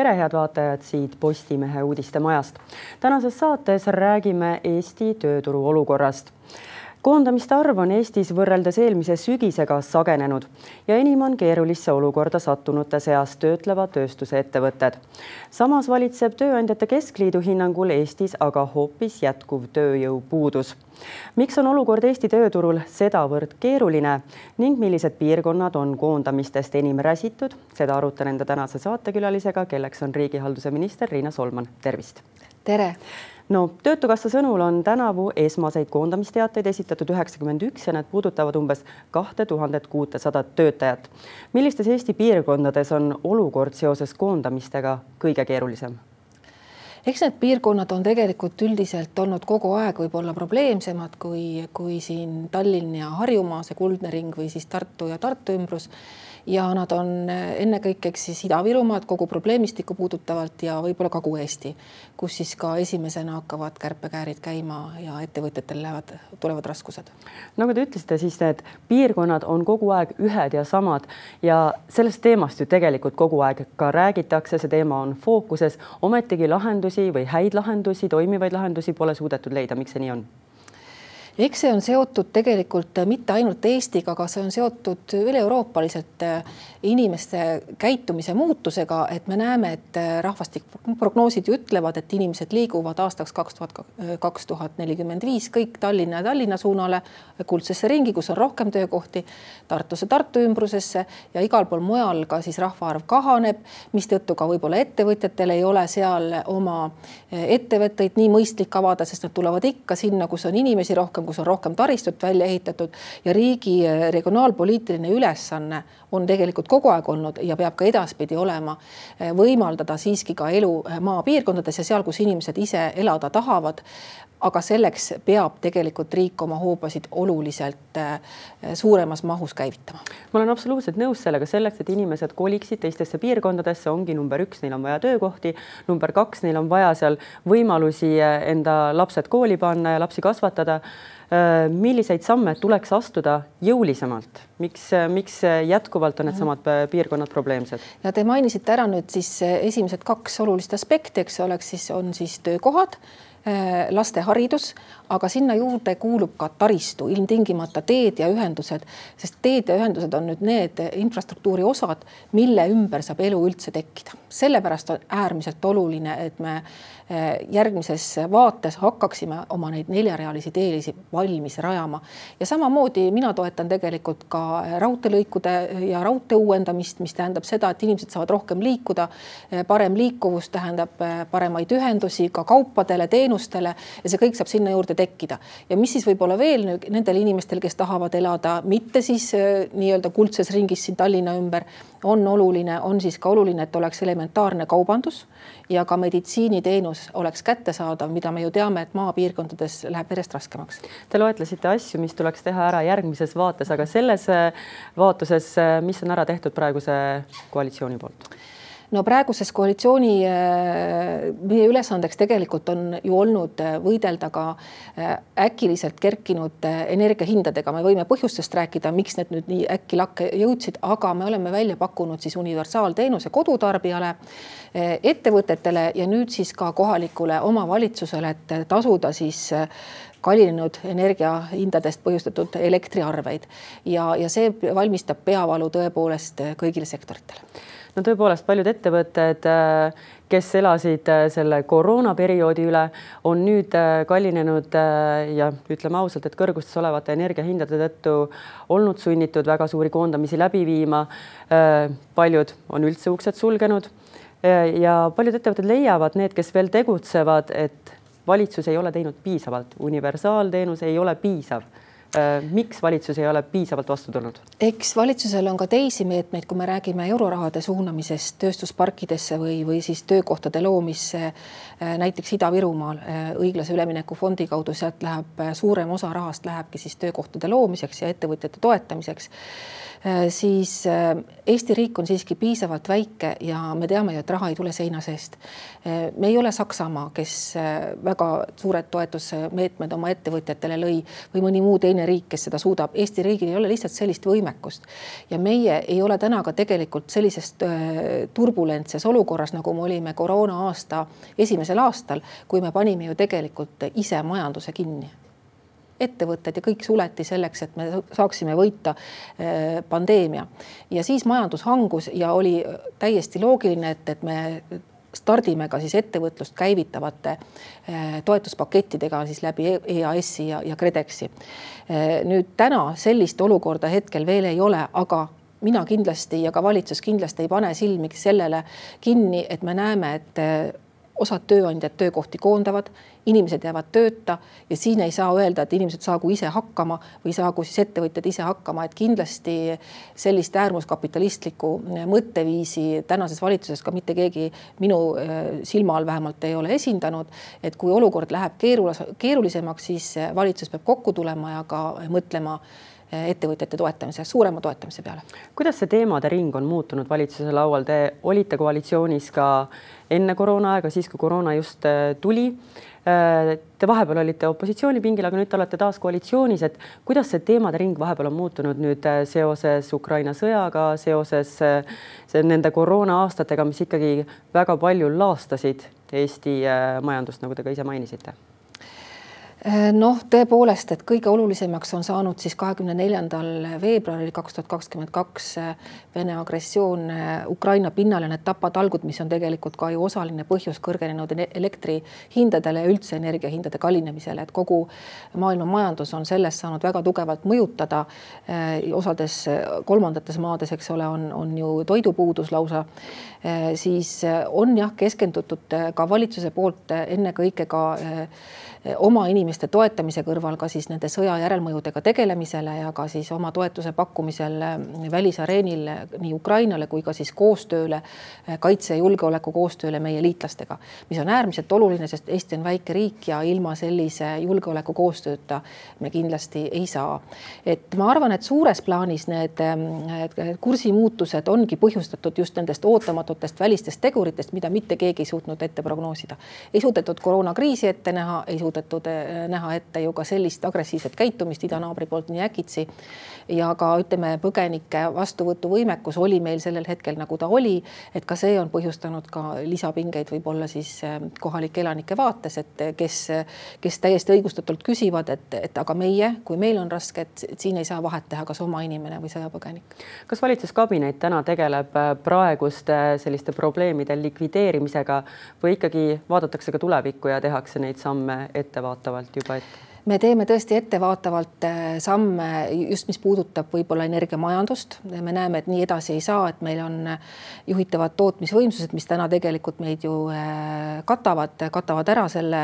tere, head vaatajad siit Postimehe uudistemajast. tänases saates räägime Eesti tööturu olukorrast koondamiste arv on Eestis võrreldes eelmise sügisega sagenenud ja enim on keerulisse olukorda sattunute seas töötleva tööstuse ettevõtted. samas valitseb Tööandjate Keskliidu hinnangul Eestis aga hoopis jätkuv tööjõupuudus. miks on olukord Eesti tööturul sedavõrd keeruline ning millised piirkonnad on koondamistest enim räsitud, seda arutan enda tänase saatekülalisega, kelleks on riigihalduse minister Riina Solman, tervist. tere no Töötukassa sõnul on tänavu esmaseid koondamisteateid esitatud üheksakümmend üks ja need puudutavad umbes kahte tuhandet kuutesadat töötajat. millistes Eesti piirkondades on olukord seoses koondamistega kõige keerulisem? eks need piirkonnad on tegelikult üldiselt olnud kogu aeg võib-olla probleemsemad kui, kui siin Tallinn ja Harjumaa, see kuldne ring või siis Tartu ja Tartu ümbrus ja nad on ennekõike eks siis Ida-Virumaad kogu probleemistikku puudutavalt ja võib-olla Kagu-Eesti, kus siis ka esimesena hakkavad kärpekäärid käima ja ettevõtjatel lähevad, tulevad raskused. nagu te ütlesite, siis need piirkonnad on kogu aeg ühed ja samad ja sellest teemast ju tegelikult kogu aeg ka räägitakse, see teema on fookuses, ometigi lahendusi või häid lahendusi, toimivaid lahendusi pole suudetud leida, miks see nii on? Eks see on seotud tegelikult mitte ainult Eestiga, aga see on seotud üle-euroopaliselt äh, inimeste käitumise muutusega, et me näeme, et äh, rahvastikprognoosid ju ütlevad, et inimesed liiguvad aastaks kaks tuhat kaks tuhat nelikümmend viis kõik Tallinna ja Tallinna suunale, kuldsesse ringi, kus on rohkem töökohti, Tartusse, Tartu ümbrusesse ja igal pool mujal ka siis rahvaarv kahaneb, mistõttu ka võib-olla ettevõtjatel ei ole seal oma äh, ettevõtteid nii mõistlik avada, sest nad tulevad ikka sinna, kus on inimesi rohkem kus on rohkem taristut välja ehitatud ja riigi eh, regionaalpoliitiline ülesanne on tegelikult kogu aeg olnud ja peab ka edaspidi olema eh, võimaldada siiski ka elu eh, maapiirkondades ja seal, kus inimesed ise elada tahavad aga selleks peab tegelikult riik oma hoobasid oluliselt suuremas mahus käivitama. ma olen absoluutselt nõus sellega, selleks, et inimesed koliksid teistesse piirkondadesse, ongi number üks, neil on vaja töökohti, number kaks, neil on vaja seal võimalusi enda lapsed kooli panna ja lapsi kasvatada. Äh, milliseid samme tuleks astuda jõulisemalt, miks, miks jätkuvalt on needsamad äh, piirkonnad probleemsed? ja te mainisite ära nüüd siis äh, esimesed kaks olulist aspekti, eks oleks siis on siis töökohad laste haridus, aga sinna juurde kuulub ka taristu, ilmtingimata teed ja ühendused, sest teed ja ühendused on nüüd need infrastruktuuri osad, mille ümber saab elu üldse tekkida. sellepärast on äärmiselt oluline, et me järgmises vaates hakkaksime oma neid neljarealisi teelisi valmis rajama. ja samamoodi mina toetan tegelikult ka raudteelõikude ja raudtee uuendamist, mis tähendab seda, et inimesed saavad rohkem liikuda. Eh, parem liikuvus tähendab eh, paremaid ühendusi ka kaupadele, teenustele ja see kõik saab sinna juurde tekkida. ja mis siis võib-olla veel nendel inimestel, kes tahavad elada mitte siis nii-öelda kuldses ringis siin Tallinna ümber, on oluline, on siis ka oluline, et oleks elementaarne kaubandus ja ka meditsiiniteenus oleks kättesaadav, mida me ju teame, et maapiirkondades läheb järjest raskemaks. Te loetlesite asju, mis tuleks teha ära järgmises vaates, aga selles äh, vaatuses, äh, mis on ära tehtud praeguse koalitsiooni poolt? No praeguses koalitsiooni äh, meie ülesandeks tegelikult on ju olnud äh, võidelda ka äh, äkiliselt kerkinud energiahindadega, me võime põhjustest rääkida, miks need nüüd nii äkki lakke jõudsid, aga me oleme välja pakkunud siis universaalteenuse kodutarbijale, ettevõtetele ja nüüd siis ka kohalikule omavalitsusele, et tasuda siis kallinenud energiahindadest põhjustatud elektriarveid. Ja, ja see valmistab peavalu tõepoolest kõigile sektoritele no tõepoolest paljud ettevõtted, äh, kes elasid äh, selle koroonaperioodi üle, on nüüd äh, kallinenud ja ütleme ausalt, et kõrgustes olevate energiahindade tõttu olnud sunnitud väga suuri koondamisi läbi viima. paljud on üldse uksed sulgenud. Ja paljud ettevõtted leiavad, need, kes veel tegutsevad, et valitsus ei ole teinud piisavalt, universaalteenus ei ole piisav miks valitsus ei ole piisavalt vastu tulnud? eks valitsusel on ka teisi meetmeid, kui me räägime eurorahade suunamisest tööstusparkidesse või, või siis töökohtade loomisse äh, näiteks Ida-Virumaal äh, õiglase ülemineku fondi kaudu, sealt läheb suurem osa rahast lähebki siis töökohtade loomiseks ja ettevõtjate toetamiseks siis Eesti riik on siiski piisavalt väike ja me teame ju, et raha ei tule seina seest. me ei ole Saksamaa, kes väga suured toetusmeetmed oma ettevõtjatele lõi või mõni muu teine riik, kes seda suudab. Eesti riigil ei ole lihtsalt sellist võimekust ja meie ei ole täna ka tegelikult sellises turbulentses olukorras, nagu me olime koroona aasta esimesel aastal, kui me panime ju tegelikult ise majanduse kinni ettevõtted ja kõik suleti selleks, et me saaksime võita eh, pandeemia. ja siis majandus hangus ja oli täiesti loogiline, et, et me stardime ka siis ettevõtlust käivitavate eh, toetuspakettidega siis läbi EAS-i ja, ja KredExi. Eh, nüüd täna sellist olukorda hetkel veel ei ole, aga mina kindlasti ja ka valitsus kindlasti ei pane silmi sellele kinni, et me näeme, et osad tööandjad töökohti koondavad, inimesed jäävad tööta ja siin ei saa öelda, et inimesed saagu ise hakkama või saagu siis ettevõtjad ise hakkama, et kindlasti sellist äärmuskapitalistlikku mõtteviisi tänases valitsuses ka mitte keegi minu äh, silma all vähemalt ei ole esindanud. et kui olukord läheb keerulas, keerulisemaks, siis valitsus peab kokku tulema ja ka mõtlema ettevõtjate toetamise, suurema toetamise peale. kuidas see teemade ring on muutunud valitsuse laual, te olite koalitsioonis ka enne koroonaaega, siis kui koroona just äh, tuli. Äh, te vahepeal olite opositsioonipingil, aga nüüd te olete taas koalitsioonis, et kuidas see teemade ring vahepeal on muutunud nüüd äh, seoses Ukraina sõjaga, seoses nende koroona aastatega, mis ikkagi väga palju laastasid Eesti majandust, nagu te ka ise mainisite noh, tõepoolest, et kõige olulisemaks on saanud siis kahekümne neljandal veebruaril kaks tuhat kakskümmend kaks äh, Vene agressioon äh, Ukraina pinnale, need tapatalgud, mis on tegelikult ka ju osaline põhjus kõrgenenud elektrihindadele ja üldse energiahindade kallinemisele, et kogu maailma majandus on sellest saanud väga tugevalt mõjutada. osades kolmandates maades, eks ole, on, on ju toidupuudus lausa. siis on jah, keskendutud ka valitsuse poolt ennekõike ka oma inimeste toetamise kõrval ka siis nende sõja järelmõjudega tegelemisele ja ka siis oma toetuse pakkumisel välisareenil nii Ukrainale kui ka siis koostööle, kaitse ja julgeoleku koostööle meie liitlastega, mis on äärmiselt oluline, sest Eesti on väike riik ja ilma sellise julgeoleku koostööta me kindlasti ei saa. et ma arvan, et suures plaanis need kursimuutused ongi põhjustatud just nendest ootamatutest välistest teguritest, mida mitte keegi ei suutnud ette prognoosida. ei suudetud koroonakriisi ette näha, ei suudetud eh, näha ette ju ka sellist agressiivset käitumist idanaabri poolt nii äkitsi. ja ka ütleme, põgenike vastuvõtuvõimekus oli meil sellel hetkel, nagu ta oli, et ka see on põhjustanud ka lisapingeid võib-olla siis eh, kohalike elanike vaates, et kes, kes täiesti õigustatult küsivad, et, et aga meie, kui meil on raske, et siin ei saa vahet teha, kas oma inimene või sõjapõgenik. kas valitsuskabinet täna tegeleb eh, praeguste selliste probleemide likvideerimisega või ikkagi vaadatakse ka tulevikku ja tehakse neid samme ettevaatavalt juba ette? Me teeme tõesti ettevaatavalt äh, samme just, mis puudutab võib-olla energiamajandust. me näeme, et nii edasi ei saa, et meil on juhitavad tootmisvõimsused, mis täna tegelikult meid ju äh, katavad, katavad ära selle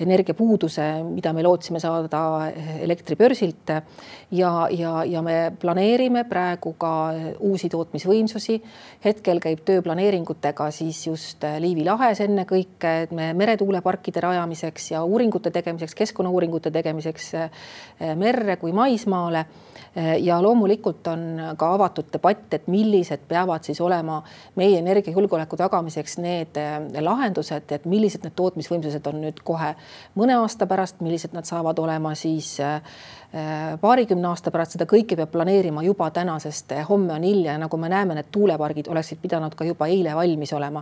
energiapuuduse, mida me lootsime saada elektribörsilt. ja, ja, ja me planeerime praegu ka uusi tootmisvõimsusi. hetkel käib töö planeeringutega siis just Liivi lahes ennekõike meretuuleparkide rajamiseks ja uuringute tegemiseks, keskkonnauuringute tegemiseks eh, merre kui maismaale. Eh, ja loomulikult on ka avatud debatt, et millised peavad siis olema meie energiajulgeoleku tagamiseks need eh, lahendused, et millised need tootmisvõimsused on nüüd kohe mõne aasta pärast, millised nad saavad olema siis paarikümne aasta pärast, seda kõike peab planeerima juba täna, sest homme on hilja ja nagu me näeme, need tuulepargid oleksid pidanud ka juba eile valmis olema.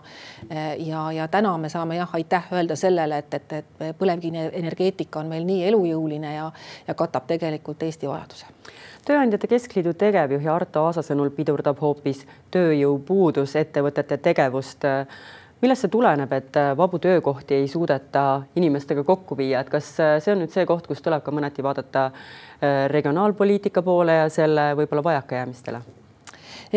ja, ja täna me saame jah, aitäh öelda sellele, et, et, et põlevkivienergeetika on meil nii elu elujõuline ja, ja katab tegelikult Eesti vajaduse. tööandjate Keskliidu tegevjuhi Arto Aasa sõnul pidurdab hoopis tööjõupuudus ettevõtete tegevust millest see tuleneb, et vabu töökohti ei suudeta inimestega kokku viia, et kas see on nüüd see koht, kus tuleb ka mõneti vaadata regionaalpoliitika poole ja selle võib-olla vajakajäämistele?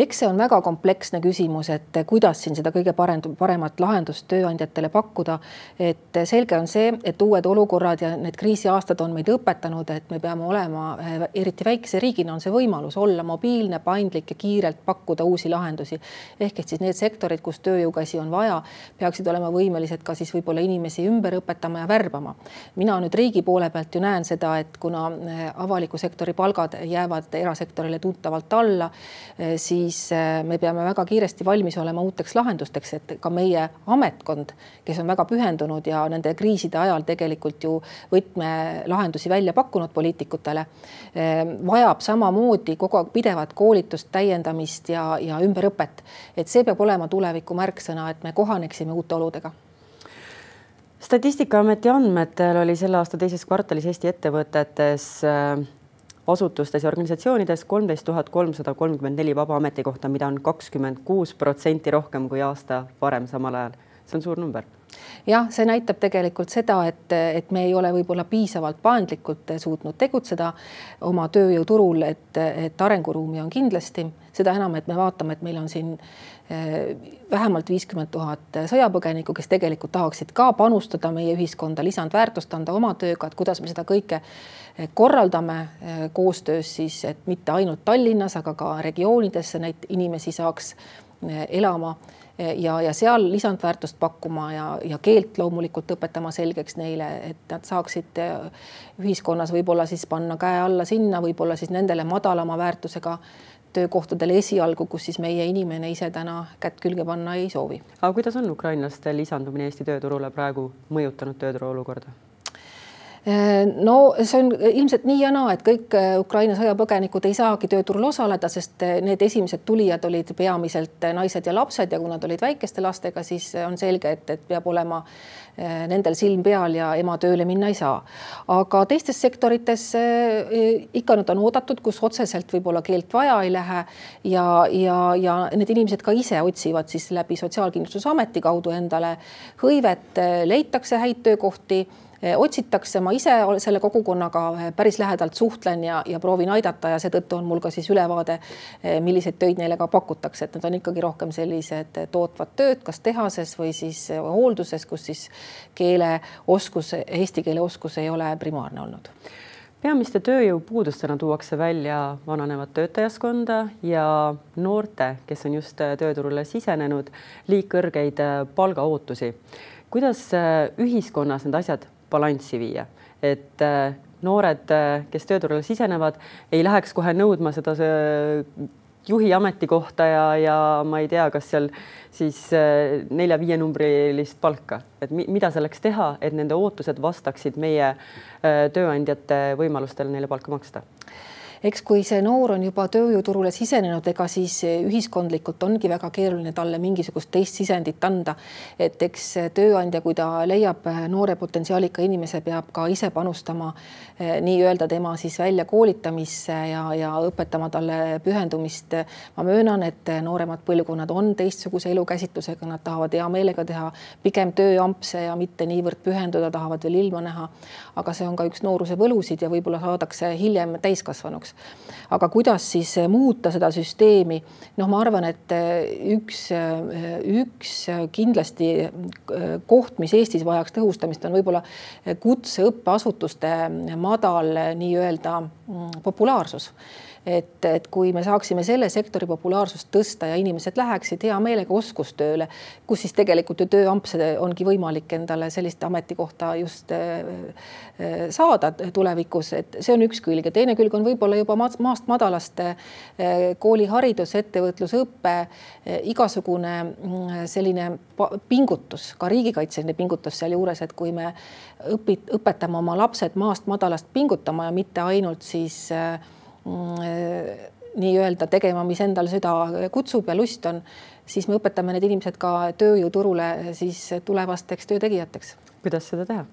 Eks see on väga kompleksne küsimus, et kuidas siin seda kõige parem, paremat lahendust tööandjatele pakkuda. et selge on see, et uued olukorrad ja need kriisiaastad on meid õpetanud, et me peame olema, eriti väikese riigina on see võimalus olla mobiilne, paindlik ja kiirelt pakkuda uusi lahendusi. ehk et siis need sektorid, kus tööjõukäsi on vaja, peaksid olema võimelised ka siis võib-olla inimesi ümber õpetama ja värbama. mina nüüd riigi poole pealt ju näen seda, et kuna avaliku sektori palgad jäävad erasektorile tuntavalt alla, siis siis äh, me peame väga kiiresti valmis olema uuteks lahendusteks, et ka meie ametkond, kes on väga pühendunud ja nende kriiside ajal tegelikult ju võtmelahendusi välja pakkunud poliitikutele, äh, vajab samamoodi kogu aeg pidevat koolitust, täiendamist ja, ja ümberõpet. et see peab olema tuleviku märksõna, et me kohaneksime uute oludega statistikaameti andmetel oli selle aasta teises kvartalis Eesti ettevõtetes äh, asutustes ja organisatsioonides kolmteist tuhat kolmsada kolmkümmend neli vaba ametikohta, mida on kakskümmend kuus protsenti rohkem kui aasta varem samal ajal. See on suur number. Jah, see näitab tegelikult seda, et, et me ei ole võib-olla piisavalt paindlikult suutnud tegutseda oma tööjõuturul, et, et arenguruumi on kindlasti, seda enam, et me vaatame, et meil on siin eh, vähemalt viiskümmend tuhat sõjapõgenikku, kes tegelikult tahaksid ka panustada meie ühiskonda, lisandväärtust anda oma tööga, et kuidas me seda kõike eh, korraldame eh, koostöös siis, et mitte ainult Tallinnas, aga ka regioonidesse neid inimesi saaks elama ja, ja seal lisandväärtust pakkuma ja, ja keelt loomulikult õpetama selgeks neile, et nad saaksid äh, ühiskonnas võib-olla siis panna käe alla sinna, võib-olla siis nendele madalama väärtusega töökohtadele esialgu, kus siis meie inimene ise täna kätt külge panna ei soovi. aga kuidas on ukrainlaste lisandumine Eesti tööturule praegu mõjutanud tööturu olukorda? Äh, no see on ilmselt nii ja naa, et kõik äh, Ukraina sõjapõgenikud ei saagi tööturul osaleda, sest äh, need esimesed tulijad olid peamiselt naised ja lapsed ja kui nad olid väikeste lastega, siis on selge, et, et peab olema nendel silm peal ja ema tööle minna ei saa. aga teistes sektorites ikka nad on oodatud, kus otseselt võib-olla keelt vaja ei lähe ja, ja, ja need inimesed ka ise otsivad siis läbi Sotsiaalkindlustusameti kaudu endale hõivet, leitakse häid töökohti otsitakse, ma ise selle kogukonnaga eh, päris lähedalt suhtlen ja, ja proovin aidata ja seetõttu on mul ka siis ülevaade, eh, milliseid töid neile ka pakutakse, et need on ikkagi rohkem sellised tootvad tööd, kas tehases või siis hoolduses, kus siis keeleoskus, eesti keele oskus ei ole primaarne olnud peamiste tööjõupuudustena tuuakse välja vananevat töötajaskonda ja noorte, kes on just tööturule sisenenud, liig kõrgeid palgaootusi. kuidas ühiskonnas need asjad balanssi viia, et äh, noored, äh, kes tööturule sisenevad, ei läheks kohe nõudma seda juhi ametikohta ja, ja ma ei tea, kas seal siis äh, nelja-viienumbrilist palka, et mida selleks teha, et nende ootused vastaksid meie tööandjate võimalustele neile palka maksta eks kui see noor on juba tööjõuturule sisenenud, ega siis ühiskondlikult ongi väga keeruline talle mingisugust teist sisendit anda. et eks tööandja, kui ta leiab noore potentsiaalika inimese, peab ka ise panustama eh, nii-öelda tema siis väljakoolitamisse ja, ja õpetama talle pühendumist. ma möönan, et nooremad põlvkonnad on teistsuguse elukäsitlusega, nad tahavad hea meelega teha pigem tööampse ja mitte niivõrd pühenduda, tahavad veel ilma näha. aga see on ka üks nooruse võlusid ja võib-olla saadakse hiljem täiskasvanuks jaoks. aga kuidas siis eh, muuta seda süsteemi? noh, ma arvan, et eh, üks, eh, üks kindlasti koht, mis Eestis vajaks tõhustamist, on võib-olla kutseõppeasutuste madal nii-öelda mm, populaarsus et, et kui me saaksime selle sektori populaarsust tõsta ja inimesed läheksid hea meelega oskustööle, kus siis tegelikult ju tööampse ongi võimalik endale sellist ametikohta just äh, äh, saada tulevikus, et see on üks külg. Ja teine külg on võib-olla juba maast madalast äh, kooliharidus, ettevõtlusõpe, igasugune mm, selline pingutus, ka riigikaitseline pingutus sealjuures, et kui me õpit-, õpetame oma lapsed maast madalast pingutama ja mitte ainult siis äh, nii-öelda tegema, mis endal süda kutsub ja lust on, siis me õpetame need inimesed ka tööjõuturule siis tulevasteks töötegijateks. kuidas seda teha?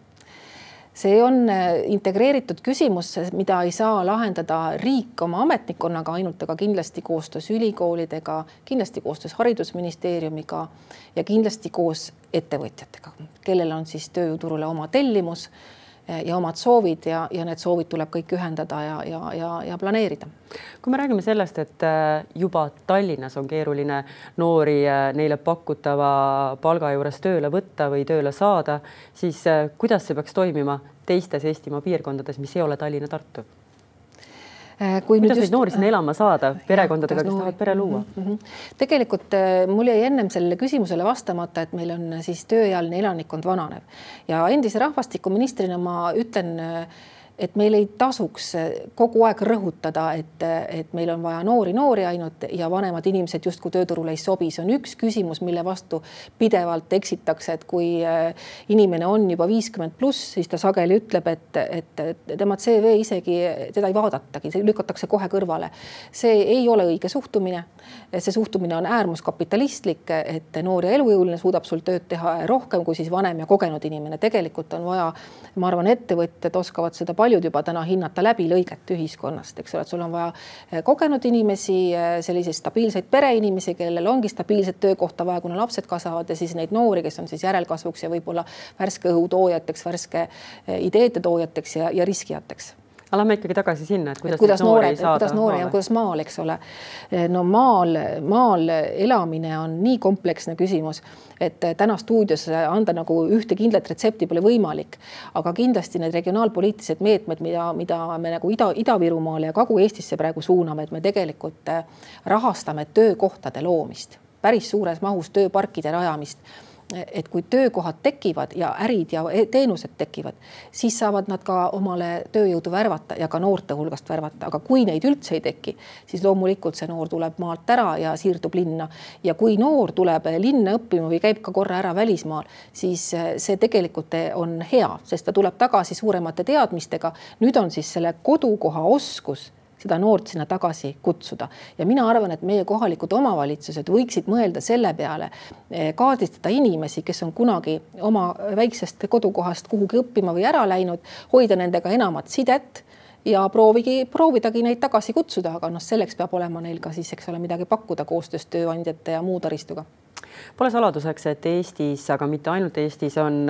see on äh, integreeritud küsimus, mida ei saa lahendada riik oma ametnikkonnaga ainult, aga kindlasti koostöös ülikoolidega, kindlasti koostöös Haridusministeeriumiga ja kindlasti koos ettevõtjatega, kellel on siis tööjõuturule oma tellimus ja omad soovid ja, ja need soovid tuleb kõik ühendada ja, ja, ja, ja planeerida. kui me räägime sellest, et äh, juba Tallinnas on keeruline noori äh, neile pakutava palga juures tööle võtta või tööle saada, siis kuidas see peaks toimima teistes Eestimaa piirkondades, mis ei ole Tallinn ja Tartu? Äh, kui kuidas neid noori sinna elama saada perekondadega, kes tahavad pere luua mm? -hmm. tegelikult äh, mul jäi ennem sellele küsimusele vastamata, et meil on äh, siis tööealine elanikkond vananev ja endise rahvastikuministrina ma ütlen äh, et meil ei tasuks kogu aeg rõhutada, et, et meil on vaja noori, noori ainult ja vanemad inimesed justkui tööturule ei sobi, see on üks küsimus, mille vastu pidevalt eksitakse, et kui äh, inimene on juba viiskümmend pluss, siis ta sageli ütleb, et, et tema CV isegi teda ei vaadatagi, see lükatakse kohe kõrvale. see ei ole õige suhtumine. see suhtumine on äärmuskapitalistlik, et noor ja elujõuline suudab sul tööd teha rohkem kui siis vanem ja kogenud inimene. tegelikult on vaja, ma arvan, ettevõtjad oskavad seda palju paljud juba täna hinnata läbilõiget ühiskonnast, eks ole, et sul on vaja eh, kogenud inimesi, eh, selliseid stabiilseid pereinimesi, kellel ongi stabiilset töökohta vaja, kuna lapsed kasvavad ja siis neid noori, kes on siis järelkasvuks ja võib-olla värske õhu toojateks, värske eh, ideede toojateks ja, ja riskijateks aga lähme ikkagi tagasi sinna, et kuidas, et kuidas noored, kuidas noori ja kuidas maal, eks ole. no maal, maal elamine on nii kompleksne küsimus, et täna stuudios anda nagu ühte kindlat retsepti pole võimalik. aga kindlasti need regionaalpoliitilised meetmed, mida, mida me nagu Ida, Ida-Virumaale ja Kagu-Eestisse praegu suuname, et me tegelikult rahastame töökohtade loomist päris suures mahus tööparkide rajamist et kui töökohad tekivad ja ärid ja e-, teenused tekivad, siis saavad nad ka omale tööjõudu värvata ja ka noorte hulgast värvata, aga kui neid üldse ei teki, siis loomulikult see noor tuleb maalt ära ja siirdub linna. ja kui noor tuleb linna õppima või käib ka korra ära välismaal, siis see tegelikult on hea, sest ta tuleb tagasi suuremate teadmistega. nüüd on siis selle kodukoha oskus seda noort sinna tagasi kutsuda. ja mina arvan, et meie kohalikud omavalitsused võiksid mõelda selle peale, eh, kaardistada inimesi, kes on kunagi oma väiksest kodukohast kuhugi õppima või ära läinud, hoida nendega enamat sidet ja proovigi, proovidagi neid tagasi kutsuda, aga noh, selleks peab olema neil ka siis, eks ole, midagi pakkuda koostöös tööandjate ja muu taristuga Pole saladuseks, et Eestis, aga mitte ainult Eestis, on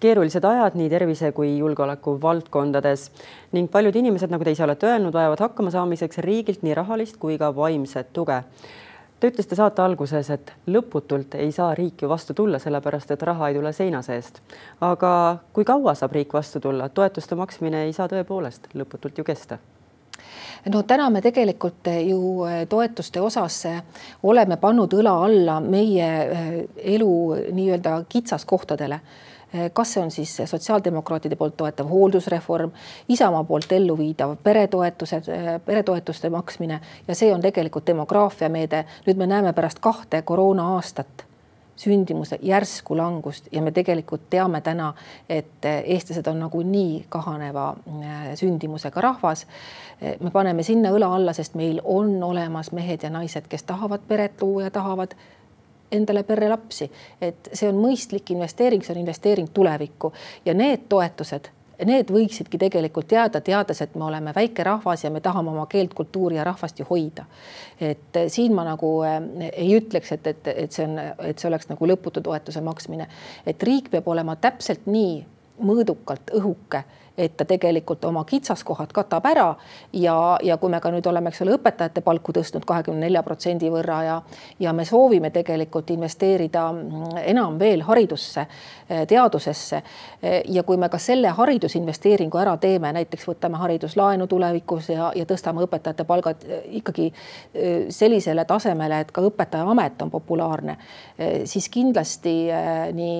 keerulised ajad nii tervise kui julgeoleku valdkondades ning paljud inimesed, nagu te ise olete öelnud, vajavad hakkamasaamiseks riigilt nii rahalist kui ka vaimset tuge. Te ütlesite saate alguses, et lõputult ei saa riik ju vastu tulla, sellepärast et raha ei tule seina seest. aga kui kaua saab riik vastu tulla, toetuste maksmine ei saa tõepoolest lõputult ju kesta. No täna me tegelikult ju eh, toetuste osas eh, oleme pannud õla alla meie eh, elu nii-öelda kitsaskohtadele kas see on siis sotsiaaldemokraatide poolt toetav hooldusreform, Isamaa poolt elluviidav peretoetused, peretoetuste maksmine ja see on tegelikult demograafiameede. nüüd me näeme pärast kahte koroona aastat sündimuse järsku langust ja me tegelikult teame täna, et eestlased on nagunii kahaneva sündimusega rahvas. me paneme sinna õla alla, sest meil on olemas mehed ja naised, kes tahavad peret luua ja tahavad endale perre lapsi, et see on mõistlik investeering, see on investeering tulevikku. Ja need toetused need võiksidki tegelikult jääda, teades, et me oleme väike rahvas ja me tahame oma keelt, kultuuri ja rahvast ju hoida. et eh, siin ma nagu eh, ei ütleks, et, et, et see on, et see oleks nagu lõputu toetuse maksmine, et riik peab olema täpselt nii mõõdukalt õhuke et ta tegelikult oma kitsaskohad katab ära ja, ja kui me ka nüüd oleme, eks ole, õpetajate palku tõstnud kahekümne nelja protsendi võrra ja, ja me soovime tegelikult investeerida enam veel haridusse, teadusesse. ja kui me ka selle haridusinvesteeringu ära teeme, näiteks võtame hariduslaenu tulevikus ja, ja tõstame õpetajate palgad ikkagi e, sellisele tasemele, et ka õpetajaamet on populaarne, siis kindlasti nii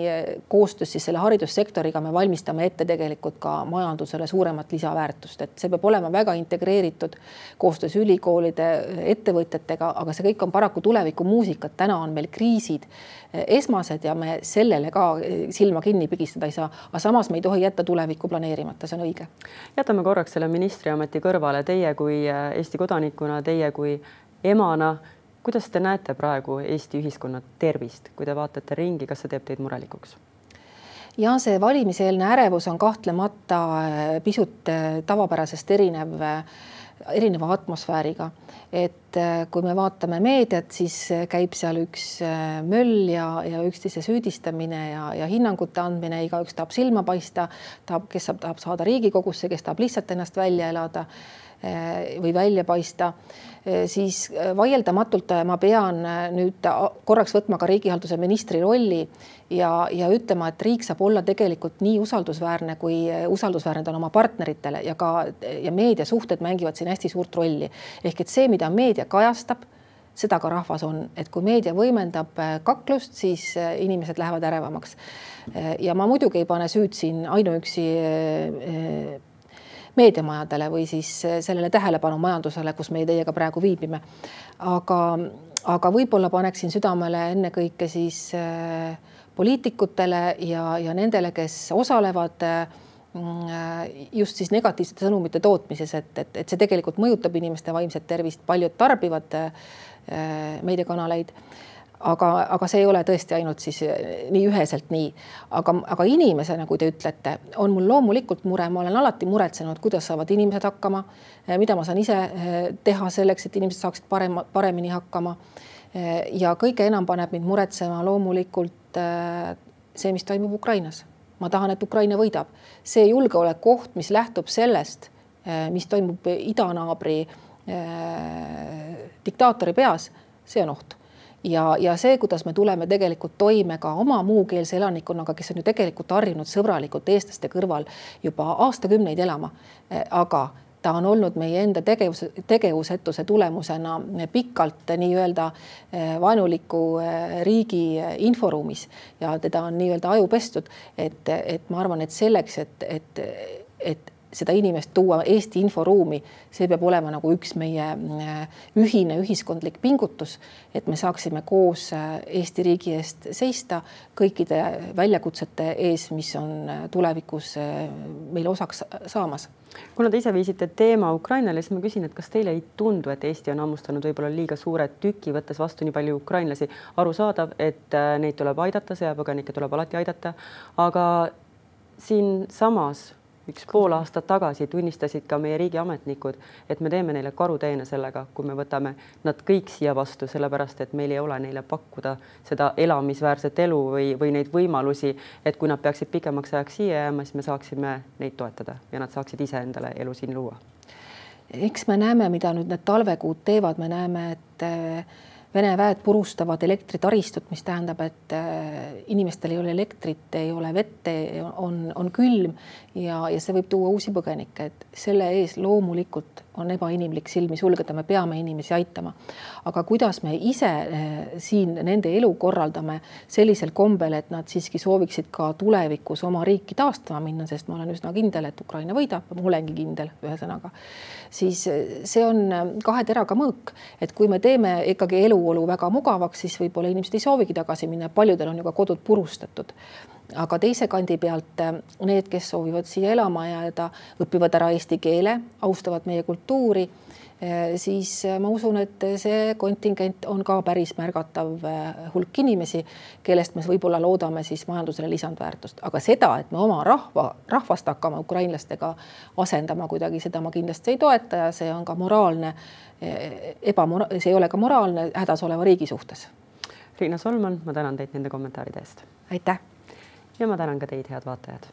koostöös siis selle haridussektoriga me valmistame ette tegelikult ka maja majandusele suuremat lisaväärtust, et see peab olema väga integreeritud koostöös ülikoolide, ettevõtjatega, aga see kõik on paraku tulevikumuusika, et täna on meil kriisid esmased ja me sellele ka silma kinni pigistada ei saa, aga samas me ei tohi jätta tulevikku planeerimata, see on õige. jätame korraks selle ministriameti kõrvale, teie kui Eesti kodanikuna, teie kui emana kuidas te näete praegu Eesti ühiskonna tervist, kui te vaatate ringi, kas see teeb teid murelikuks? Ja see valimiseelne ärevus on kahtlemata äh, pisut äh, tavapärasest erinev äh, erineva atmosfääriga. et kui me vaatame meediat, siis käib seal üks möll ja, ja üksteise süüdistamine ja, ja hinnangute andmine, igaüks tahab silma paista, tahab, kes saab, tahab saada Riigikogusse, kes tahab lihtsalt ennast välja elada või välja paista Eh, siis eh, vaieldamatult eh, ma pean nüüd korraks võtma ka riigihalduse ministri rolli ja, ja ütlema, et riik saab olla tegelikult nii usaldusväärne, kui usaldusväärne ta on oma partneritele ja ka ja meediasuhted mängivad siin hästi suurt rolli. ehk et see, mida meedia kajastab, seda ka rahvas on, et kui meedia võimendab kaklust, siis inimesed lähevad ärevamaks. ja ma muidugi ei pane süüd siin ainuüksi meediamajadele või siis eh, sellele tähelepanumajandusele, kus meie teiega praegu viibime. aga, aga võib-olla paneksin südamele ennekõike siis eh, poliitikutele ja, ja nendele, kes osalevad mm, just siis negatiivsete sõnumite tootmises, et, et, et see tegelikult mõjutab inimeste vaimset tervist, paljud tarbivad eh, meediakanaleid aga, aga see ei ole tõesti ainult siis eh, nii üheselt nii, aga, aga inimesena, kui te ütlete, on mul loomulikult mure, ma olen alati muretsenud, kuidas saavad inimesed hakkama, eh, mida ma saan ise eh, teha selleks, et inimesed saaksid parema, paremini hakkama. ja kõige enam paneb mind muretsema loomulikult see, mis toimub Ukrainas. ma tahan, et Ukraina võidab, see julgeolekuoht, mis lähtub sellest, mis toimub idanaabri diktaatori peas, see on oht ja, ja see, kuidas me tuleme tegelikult toime ka oma muukeelse elanikkonnaga, kes on ju tegelikult harjunud sõbralikult eestlaste kõrval juba aastakümneid elama, aga ta on olnud meie enda tegevus, tegevusetuse tulemusena pikalt nii-öelda eh, vaenuliku eh, riigi inforuumis. Ja teda on nii-öelda aju pestud, et, et ma arvan, et selleks, et, et, et seda inimest tuua Eesti inforuumi, see peab olema nagu üks meie äh, ühine ühiskondlik pingutus, et me saaksime koos äh, Eesti riigi eest seista kõikide väljakutsete ees, mis on äh, tulevikus meile osaks saamas. kuna te ise viisite teema Ukrainale, siis ma küsin, et kas teile ei tundu, et Eesti on hammustanud võib-olla liiga suure tüki, võttes vastu nii palju ukrainlasi, arusaadav, et neid tuleb aidata, sõjapõgenikke tuleb alati aidata, aga siinsamas üks pool aastat tagasi tunnistasid ka meie riigiametnikud, et me teeme neile karuteene sellega, kui me võtame nad kõik siia vastu, sellepärast et meil ei ole neile pakkuda seda elamisväärset elu või, või neid võimalusi, et kui nad peaksid pikemaks ajaks siia jääma, siis me saaksime neid toetada ja nad saaksid ise endale elu siin luua. eks me näeme, mida nüüd need talvekuud teevad, me näeme, et Vene väed purustavad elektritaristut, mis tähendab, et äh, inimestel ei ole elektrit, ei ole vett, on, on külm ja, ja see võib tuua uusi põgenikke, et selle ees loomulikult on ebainimlik silmi sulgeda, me peame inimesi aitama. aga kuidas me ise äh, siin nende elu korraldame sellisel kombel, et nad siiski sooviksid ka tulevikus oma riiki taastama minna, sest ma olen üsna kindel, et Ukraina võidab, ma olengi kindel, ühesõnaga, siis äh, see on kahe teraga mõõk, et kui me teeme ikkagi elu eluolu väga mugavaks, siis võib-olla inimesed ei soovigi tagasi minna, paljudel on ju ka kodud purustatud. Aga teise kandi pealt eh, need, kes soovivad siia elama jääda, õpivad ära eesti keele, austavad meie kultuuri eh, siis eh, ma usun, et see kontingent on ka päris märgatav hulk inimesi, kellest me võib-olla loodame siis majandusele lisandväärtust, aga seda, et me oma rahva, rahvast hakkame ukrainlastega asendama kuidagi, seda ma kindlasti ei toeta ja see on ka moraalne ebamora-, see ei ole ka moraalne hädas oleva riigi suhtes. Riina Solman, ma tänan teid nende kommentaaride eest. aitäh. Ja ma tänan ka teid, head vaatajad